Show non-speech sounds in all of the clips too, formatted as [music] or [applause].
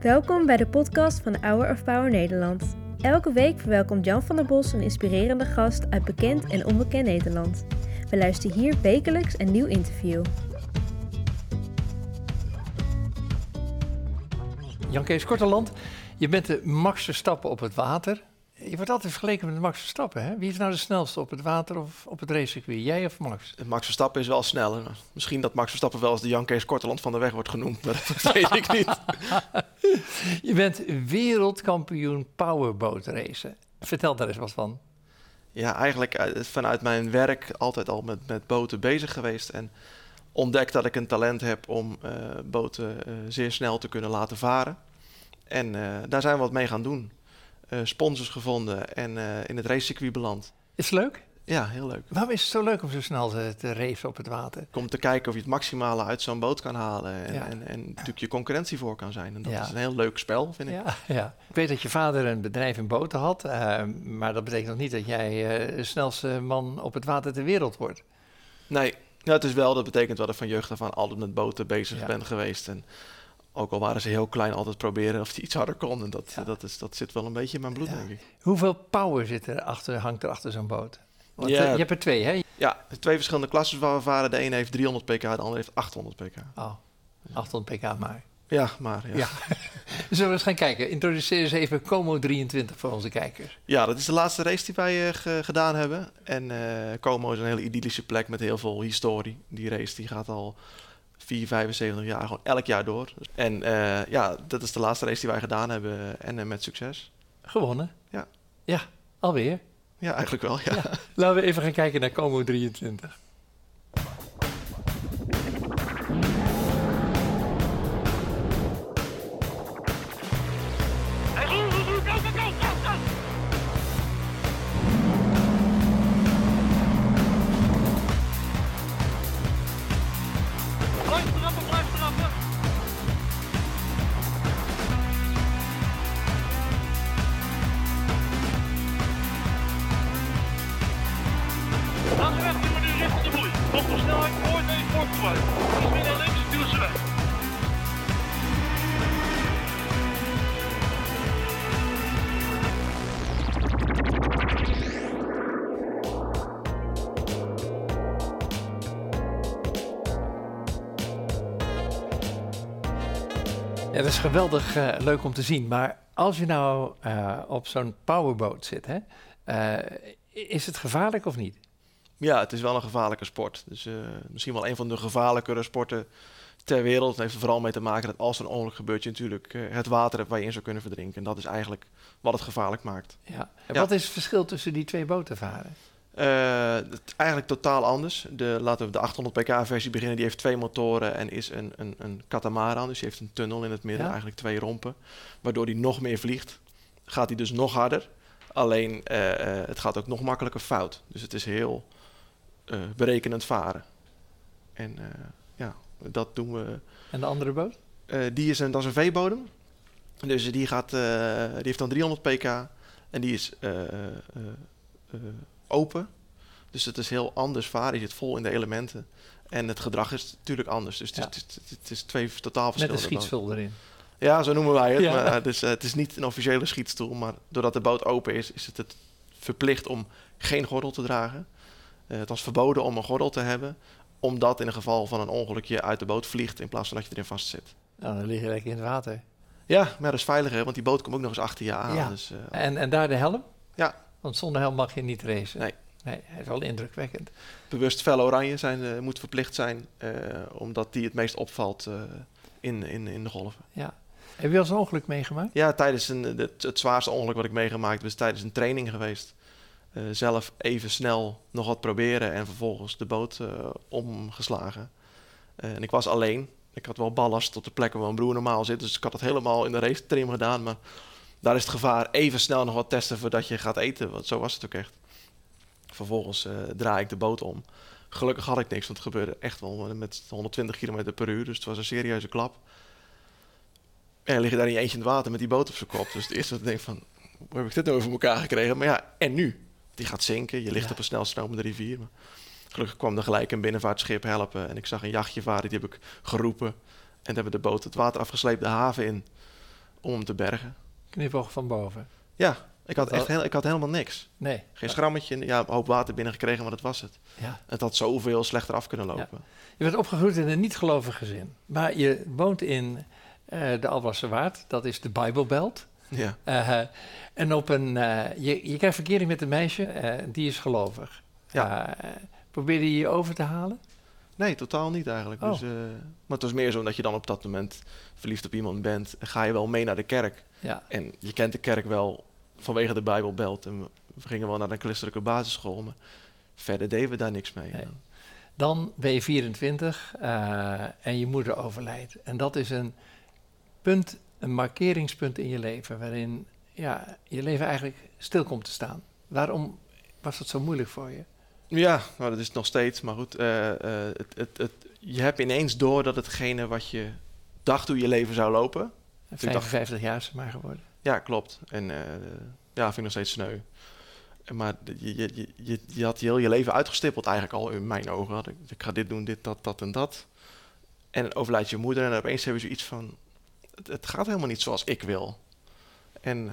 Welkom bij de podcast van Hour of Power Nederland. Elke week verwelkomt Jan van der Bos een inspirerende gast uit bekend en onbekend Nederland. We luisteren hier wekelijks een nieuw interview. Jan Kees Korteland, je bent de Max Verstappen op het water. Je wordt altijd vergeleken met Max Verstappen. Hè? Wie is nou de snelste op het water of op het racecircuit? Jij of Max? Max Verstappen is wel sneller. Misschien dat Max Verstappen wel eens de Jan Kees Korteland van de weg wordt genoemd, maar dat [laughs] weet ik niet. [laughs] je bent wereldkampioen powerboat racen. Vertel daar eens wat van. Ja, eigenlijk eh, vanuit mijn werk altijd al met, met boten bezig geweest. En ontdekt dat ik een talent heb om uh, boten uh, zeer snel te kunnen laten varen. En daar zijn we wat mee gaan doen. Sponsors gevonden en in het racecircuit beland. Is het leuk? Ja, heel leuk. Waarom is het zo leuk om zo snel te, te racen op het water? Om te kijken of je het maximale uit zo'n boot kan halen. En, ja. en, en, natuurlijk je concurrentie voor kan zijn. En dat ja. is een heel leuk spel, vind ik. Ja, ja. Ik weet dat je vader een bedrijf in boten had. Uh, maar dat betekent nog niet dat jij uh, de snelste man op het water ter wereld wordt. Nee, het is wel, dat betekent wel dat ik van jeugd af aan altijd met boten bezig ben geweest. En ook al waren ze heel klein, altijd proberen of die iets harder kon. En dat, dat, is, dat zit wel een beetje in mijn bloed, denk ik. Hoeveel power zit er achter, hangt er achter zo'n boot? Want ja. je hebt er twee, hè? Ja, twee verschillende klassen waar we varen. De ene heeft 300 pk, de andere heeft 800 pk. Oh, 800 pk maar. Ja, maar ja. ja. [laughs] Zullen we eens gaan kijken? Introduceer eens even Como 23 voor onze kijkers. Ja, dat is de laatste race die wij uh, gedaan hebben. En uh, Como is een hele idyllische plek met heel veel historie. Die race die gaat al 4, 75 jaar gewoon elk jaar door. En uh, ja, dat is de laatste race die wij gedaan hebben en met succes. Gewonnen? Ja. Ja, alweer? Ja, eigenlijk wel, ja. ja. Laten we even gaan kijken naar Como 23. Ja, dat is geweldig uh, leuk om te zien. Maar als je nou uh, op zo'n powerboat zit, hè, uh, is het gevaarlijk of niet? Ja, het is wel een gevaarlijke sport. Dus misschien wel een van de gevaarlijkere sporten ter wereld. Het heeft er vooral mee te maken dat als er een ongeluk gebeurt, je natuurlijk het water hebt waar je in zou kunnen verdrinken. En dat is eigenlijk wat het gevaarlijk maakt. Ja. En ja. wat is het verschil tussen die twee boten varen? Uh, eigenlijk totaal anders. De, laten we de 800 pk versie beginnen. Die heeft twee motoren en is een, een, een katamaran. Dus die heeft een tunnel in het midden, ja. eigenlijk twee rompen. Waardoor die nog meer vliegt. Gaat hij dus nog harder. Alleen uh, uh, het gaat ook nog makkelijker fout. Dus het is heel berekenend varen. En ja, dat doen we. En de andere boot? die is een, dat is een V-bodem. Dus die, gaat, die heeft dan 300 pk. En die is open. Dus het is heel anders varen. Je zit vol in de elementen. En het gedrag is natuurlijk anders. Dus ja. het, is, het, het, is twee totaal verschillende. Met een schietstoel erin. Ja, zo noemen wij het. Ja. Maar, dus, uh, het is niet een officiële schietstoel. Maar doordat de boot open is, is het, het verplicht om geen gordel te dragen. Uh, het was verboden om een gordel te hebben. Omdat in het geval van een ongeluk je uit de boot vliegt in plaats van dat je erin vast zit. Nou, dan lig je lekker in het water. Ja, maar dat is veiliger, want die boot komt ook nog eens achter je aan. Ja. Dus, uh, en, en daar de helm? Ja. Want zonder helm mag je niet racen. Nee. Nee, hij is wel indrukwekkend. Bewust fel oranje zijn, uh, moet verplicht zijn, uh, omdat die het meest opvalt uh, in, in, in de golven. Ja. Heb je al eens een ongeluk meegemaakt? Ja, tijdens een, het, het zwaarste ongeluk wat ik meegemaakt is tijdens een training geweest. zelf even snel nog wat proberen en vervolgens de boot omgeslagen. en ik was alleen. Ik had wel ballast op de plekken waar mijn broer normaal zit, dus ik had het helemaal in de race trim gedaan. Maar daar is het gevaar even snel nog wat testen voordat je gaat eten, want zo was het ook echt. Vervolgens uh, draai ik de boot om. Gelukkig had ik niks, want het gebeurde echt wel met 120 km per uur. Dus het was een serieuze klap. En lig je daar in je eentje in het water met die boot op zijn kop. Dus het eerste wat ik denk van, hoe heb ik dit nou over elkaar gekregen? Maar ja, en nu? Die gaat zinken, je ligt ja. op een snel stromende rivier. Maar gelukkig kwam er gelijk een binnenvaartschip helpen. En ik zag een jachtje varen, die heb ik geroepen. En hebben de boot het water afgesleept de haven in om hem te bergen. Knipoog van boven. Ja, ik had, echt heel, ik had helemaal niks. Nee. Geen schrammetje, ja, een hoop water binnengekregen, maar dat was het. Ja. Het had zoveel slechter af kunnen lopen. Je bent opgegroeid in een niet-gelovig gezin. Maar je woont in eh, de Alblasse Waard. Dat is de Bijbelbelt. Ja, Eh, en op een, eh, je, je krijgt verkering met een meisje, die is gelovig. Ja. Probeerde je je over te halen? Nee, totaal niet eigenlijk. Oh. Dus, eh, maar het was meer zo dat je dan op dat moment verliefd op iemand bent. En ga je wel mee naar de kerk. Ja. En je kent de kerk wel vanwege de Bijbelbelt. En we, we gingen wel naar een christelijke basisschool. Maar verder deden we daar niks mee. Nee. Dan ben je 24 eh, en je moeder overlijdt. En dat is een punt, een markeringspunt in je leven, waarin ja, je leven eigenlijk stil komt te staan. Waarom was dat zo moeilijk voor je? Ja, nou, dat is het nog steeds. Maar goed, eh, eh, het, het, het, je hebt ineens door dat hetgene wat je dacht hoe je leven zou lopen. dacht- 55 jaar is ze maar geworden. Ja, klopt. En eh, ja, vind ik nog steeds sneu. Maar je, je, je- je, je had heel je leven uitgestippeld eigenlijk al in mijn ogen. Had ik, ik ga dit doen, dit, dat, dat en dat. En overlijdt je moeder en opeens heb je zoiets van... Het, het gaat helemaal niet zoals ik wil. En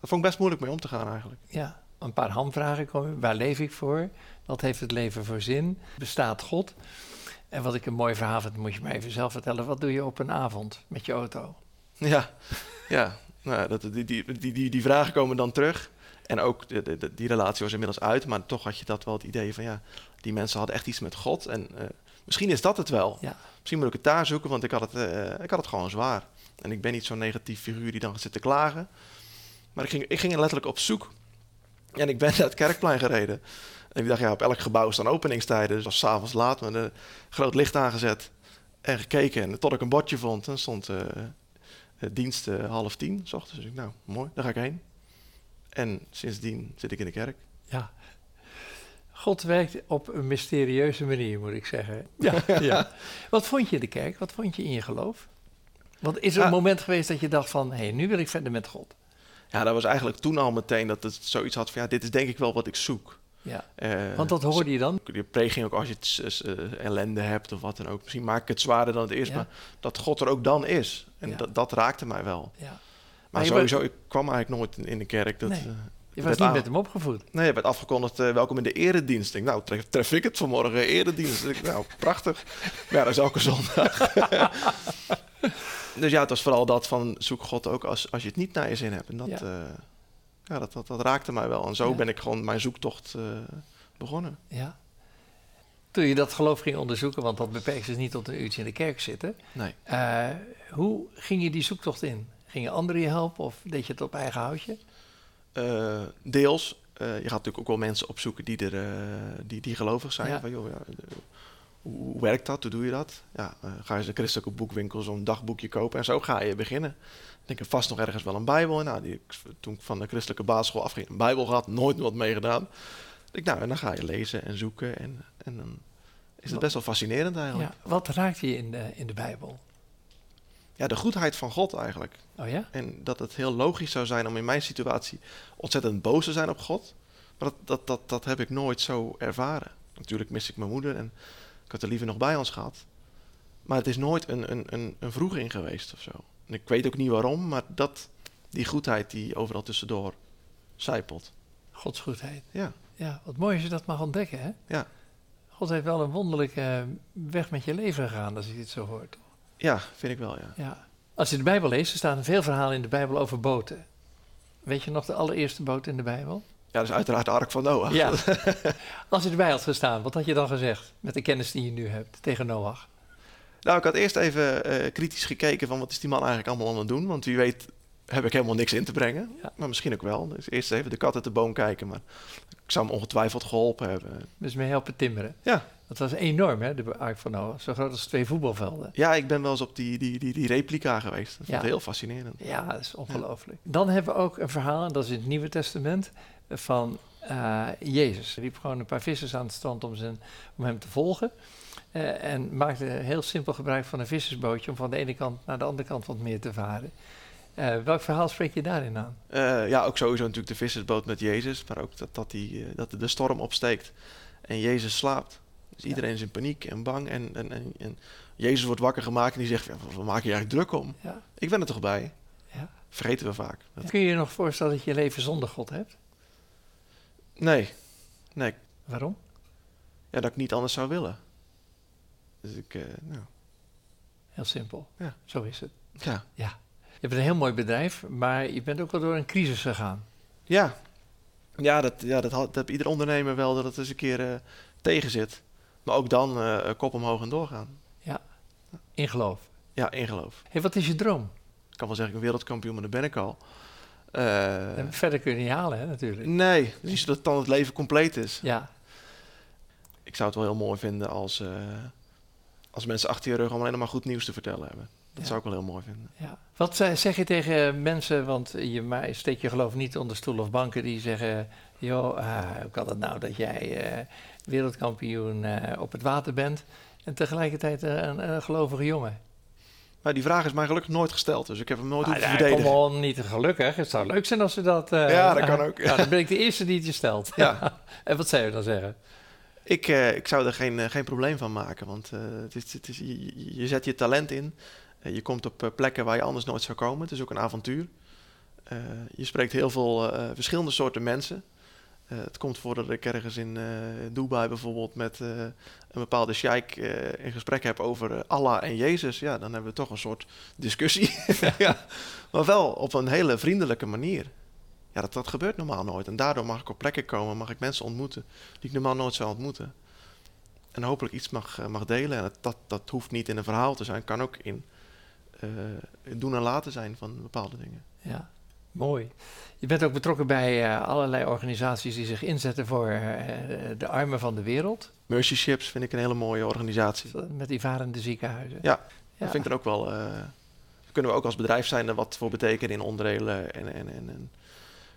dat vond ik best moeilijk mee om te gaan eigenlijk. Ja, een paar hamvragen komen. Waar leef ik voor? Wat heeft het leven voor zin? Bestaat God? En wat ik een mooi verhaal vind, moet je maar even zelf vertellen. Wat doe je op een avond met je auto? Ja, ja. Nou, dat, die, die, die, die, vragen komen dan terug. En ook de, die relatie was inmiddels uit, maar toch had je dat wel het idee van ja, die mensen hadden echt iets met God. En eh, misschien is dat het wel. Ja. Misschien moet ik het daar zoeken, want ik had het, eh, ik had het gewoon zwaar. En ik ben niet zo'n negatief figuur die dan gaat zitten klagen. Maar ik ging, ik ging er letterlijk op zoek. En ik ben [laughs] naar het kerkplein gereden. En ik dacht, ja, op elk gebouw staan openingstijden. Dus was s'avonds laat met een groot licht aangezet. En gekeken. En tot ik een bordje vond, dan stond eh, dienst eh, half tien, s ochtends. Dus ik, nou, mooi, daar ga ik heen. En sindsdien zit ik in de kerk. Ja. God werkt op een mysterieuze manier, moet ik zeggen. Ja, [laughs] ja. Wat vond je in de kerk? Wat vond je in je geloof? Want is er een moment geweest dat je dacht van... hé, hey, nu wil ik verder met God? Ja, dat was eigenlijk toen al meteen dat het zoiets had van... ja, dit is denk ik wel wat ik zoek. Ja. Eh, Want dat hoorde je dan? Je preek ging ook als je eh, ellende hebt of wat dan ook. Misschien maak ik het zwaarder dan het is, Ja. maar dat God er ook dan is. En Ja. dat, dat raakte mij wel. Ja. Maar je sowieso, ik kwam eigenlijk nooit in, de kerk. Dat, Nee. eh, Je was niet aan- met hem opgevoed. Nee, er werd afgekondigd, welkom in de eredienst. Ik nou, tref, tref ik het vanmorgen, eredienst. Ik, nou, prachtig. Maar ja, dat is elke zondag. [laughs] [laughs] dus ja, het was vooral dat van, zoek God ook als, als je het niet naar je zin hebt. En dat, Ja. ja. ja, dat, dat, dat raakte mij wel. En zo Ja. ben ik gewoon mijn zoektocht eh, begonnen. Ja. Toen je dat geloof ging onderzoeken, want dat beperkt zich niet tot een uurtje in de kerk zitten. Nee. eh, hoe ging je die zoektocht in? Gingen anderen je helpen of deed je het op eigen houtje? Eh, deels. Eh, je gaat natuurlijk ook wel mensen opzoeken die, er, eh, die, die gelovig zijn. Ja. Van, joh, ja, eh, hoe, werkt dat? Hoe doe je dat? Ja, eh, ga je een christelijke boekwinkel zo'n dagboekje kopen en zo ga je beginnen. Ik denk er vast nog ergens wel een bijbel. En nou, die, toen ik van de christelijke basisschool afging, een bijbel gehad, nooit wat meegedaan. Ik, nou, en dan ga je lezen en zoeken en, en dan is het best wel fascinerend eigenlijk. Ja. Wat raakte je in de, in de Bijbel? ja, de goedheid van God eigenlijk. Oh ja? En dat het heel logisch zou zijn om in mijn situatie ontzettend boos te zijn op God. Maar dat, dat, dat, dat heb ik nooit zo ervaren. Natuurlijk mis ik mijn moeder en ik had er liever nog bij ons gehad. Maar het is nooit een, een, een, een vroeging geweest of zo. En ik weet ook niet waarom, maar dat, die goedheid die overal tussendoor zijpelt. Gods goedheid. Ja, Ja, wat mooi als je dat mag ontdekken, hè? ja. God heeft wel een wonderlijke weg met je leven gegaan, als je dit zo hoort. ja vind ik wel, ja. Ja. Als je de Bijbel leest, er staan veel verhalen in de Bijbel over boten. Weet je nog de allereerste boot in de Bijbel? Ja, dat is uiteraard de ark van Noach. Ja. [laughs] Als je erbij had gestaan, wat had je dan gezegd met de kennis die je nu hebt tegen Noach? Nou, ik had eerst even eh, kritisch gekeken van wat is die man eigenlijk allemaal aan het doen. Want wie weet heb ik helemaal niks in te brengen. Ja. Maar misschien ook wel. Dus eerst even de kat uit de boom kijken. Maar ik zou hem ongetwijfeld geholpen hebben. Dus mee helpen timmeren. Ja. Dat was enorm, hè, de Ark van Noach. Zo groot als twee voetbalvelden. Ja, ik ben wel eens op die, die, die, die replica geweest. Dat vond Ja. ik heel fascinerend. Ja, dat is ongelooflijk. Dan hebben we ook een verhaal, en dat is in het Nieuwe Testament, van eh, Jezus. Hij riep gewoon een paar vissers aan het strand om, zijn, om hem te volgen. Eh, en maakte heel simpel gebruik van een vissersbootje om van de ene kant naar de andere kant van het meer te varen. Eh, welk verhaal spreek je daarin aan? Eh, ja, ook sowieso natuurlijk de vissersboot met Jezus. Maar ook dat, dat, die, eh, dat de storm opsteekt en Jezus slaapt. Dus iedereen is in paniek en bang. En, en, en, en Jezus wordt wakker gemaakt en die zegt, ja, wat maak je eigenlijk druk om? Ja. Ik ben er toch bij? Ja. Vergeten we vaak. Dat- Kun je je nog voorstellen dat je leven zonder God hebt? Nee, nee. Waarom? Ja, dat ik niet anders zou willen. Dus ik, nou, Heel simpel. Ja. Zo is het. ja. Je hebt een heel mooi bedrijf, maar je bent ook wel door een crisis gegaan. Ja, ja, dat, ja dat, had, dat heeft ieder ondernemer wel dat het eens een keer eh, tegen zit. Maar ook dan eh, kop omhoog en doorgaan. In geloof. Ja, in geloof. Hey, wat is je droom? Ik kan wel zeggen, ben wereldkampioen, maar daar ben ik al. Eh, En verder kun je niet halen, hè, natuurlijk. nee, niet zodat dan het leven compleet is. Ja, Ik zou het wel heel mooi vinden als, als mensen achter je rug allemaal alleen maar goed nieuws te vertellen hebben. Dat Ja. zou ik wel heel mooi vinden. ja. Wat zeg je tegen mensen, want je steekt je geloof niet onder stoel of banken, die zeggen, joh, ah, hoe kan het nou dat jij eh, wereldkampioen eh, op het water bent en tegelijkertijd een, een gelovige jongen? Maar die vraag is mij gelukkig nooit gesteld, dus ik heb hem nooit Ah, hoeven ja, verdedigen. kom on, niet gelukkig. Het zou leuk zijn als ze dat... eh, Ja, dat kan ook, ja. [laughs] Ja, dan ben ik de eerste die het je stelt. Ja. [laughs] en wat zou je dan zeggen? Ik, ik zou er geen, geen probleem van maken, want het is, het is, je zet je talent in. Eh, je komt op eh, plekken waar je anders nooit zou komen. Het is ook een avontuur. Eh, je spreekt heel veel verschillende soorten mensen. Het komt voor dat ik ergens in Dubai bijvoorbeeld met een bepaalde sheik in gesprek heb over Allah en Jezus. Ja, dan hebben we toch een soort discussie. [laughs] ja. Maar wel op een hele vriendelijke manier. Ja, dat, dat gebeurt normaal nooit. En daardoor mag ik op plekken komen, mag ik mensen ontmoeten die ik normaal nooit zou ontmoeten. En hopelijk iets mag, mag delen. En dat, dat, dat hoeft niet in een verhaal te zijn, kan ook in eh, doen en laten zijn van bepaalde dingen. Ja, mooi. Je bent ook betrokken bij eh, allerlei organisaties die zich inzetten voor eh, de armen van de wereld. Mercy Ships vind ik een hele mooie organisatie. Met die varende ziekenhuizen. Ja, Ja. Dat vind ik dan ook wel. kunnen we ook als bedrijf zijn er wat voor betekenen in onderdelen en, en, en, en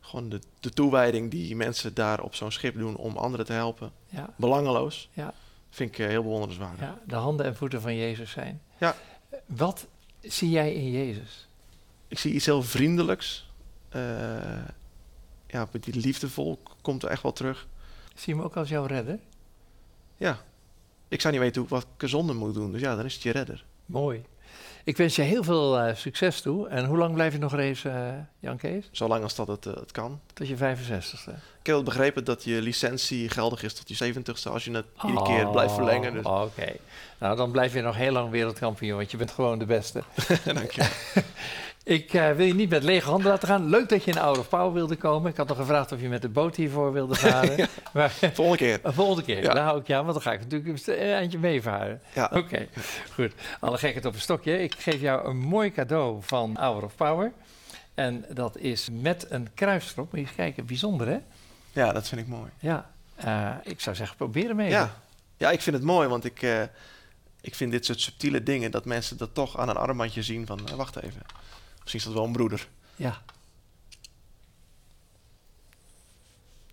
gewoon de, de toewijding die mensen daar op zo'n schip doen om anderen te helpen. Ja, Belangeloos. Ja. Vind ik heel bewonderenswaardig. ja, de handen en voeten van Jezus zijn. Ja. Wat zie jij in Jezus? Ik zie iets heel vriendelijks. Eh, ja, met die liefdevol komt er echt wel terug. Zie je hem ook als jouw redder? Ja. Ik zou niet weten hoe ik wat ik zonder moet doen. Dus ja, dan is het je redder. Mooi. Ik wens je heel veel eh, succes toe. En hoe lang blijf je nog racen, eh, Jan Kees? Zolang als dat het, eh, het kan. Tot je 65ste. Ik heb begrepen dat je licentie geldig is tot je 70ste als je het iedere keer blijft verlengen. Dus Oh, Oké. Nou, dan blijf je nog heel lang wereldkampioen, want je bent gewoon de beste. [laughs] dank je. [laughs] Ik eh, wil je niet met lege handen laten gaan. Leuk dat je in Out of Power wilde komen. Ik had nog gevraagd of je met de boot hiervoor wilde [laughs] varen. Maar [laughs] Volgende keer. een volgende keer, Ja. daar hou ik je aan, want dan ga ik natuurlijk een eindje meevaren. Ja. [laughs] Oké, goed. Alle gekheid op een stokje. Ik geef jou een mooi cadeau van Hour of Power. En dat is met een kruis erop. Moet je eens kijken, bijzonder hè? ja, dat vind ik mooi. Ja, eh, ik zou zeggen, probeer hem even. Ja. ja, ik vind het mooi, want ik, eh, ik vind dit soort subtiele dingen, dat mensen dat toch aan een armbandje zien van, eh, wacht even, misschien is dat wel een broeder. Ja.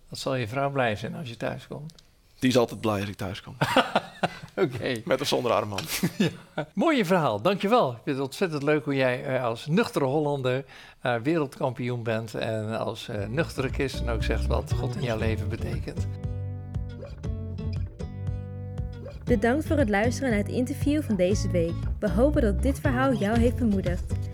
Dat zal je vrouw blij zijn als je thuis komt. Die is altijd blij als ik thuis kom. [laughs] Oké. Met of zonder armband. [laughs] Mooie verhaal, dankjewel. Ik vind het ontzettend leuk hoe jij eh, als nuchtere Hollander eh, wereldkampioen bent. En als eh, nuchtere christen ook zegt wat God in jouw leven betekent. Bedankt voor het luisteren naar het interview van deze week. We hopen dat dit verhaal jou heeft bemoedigd.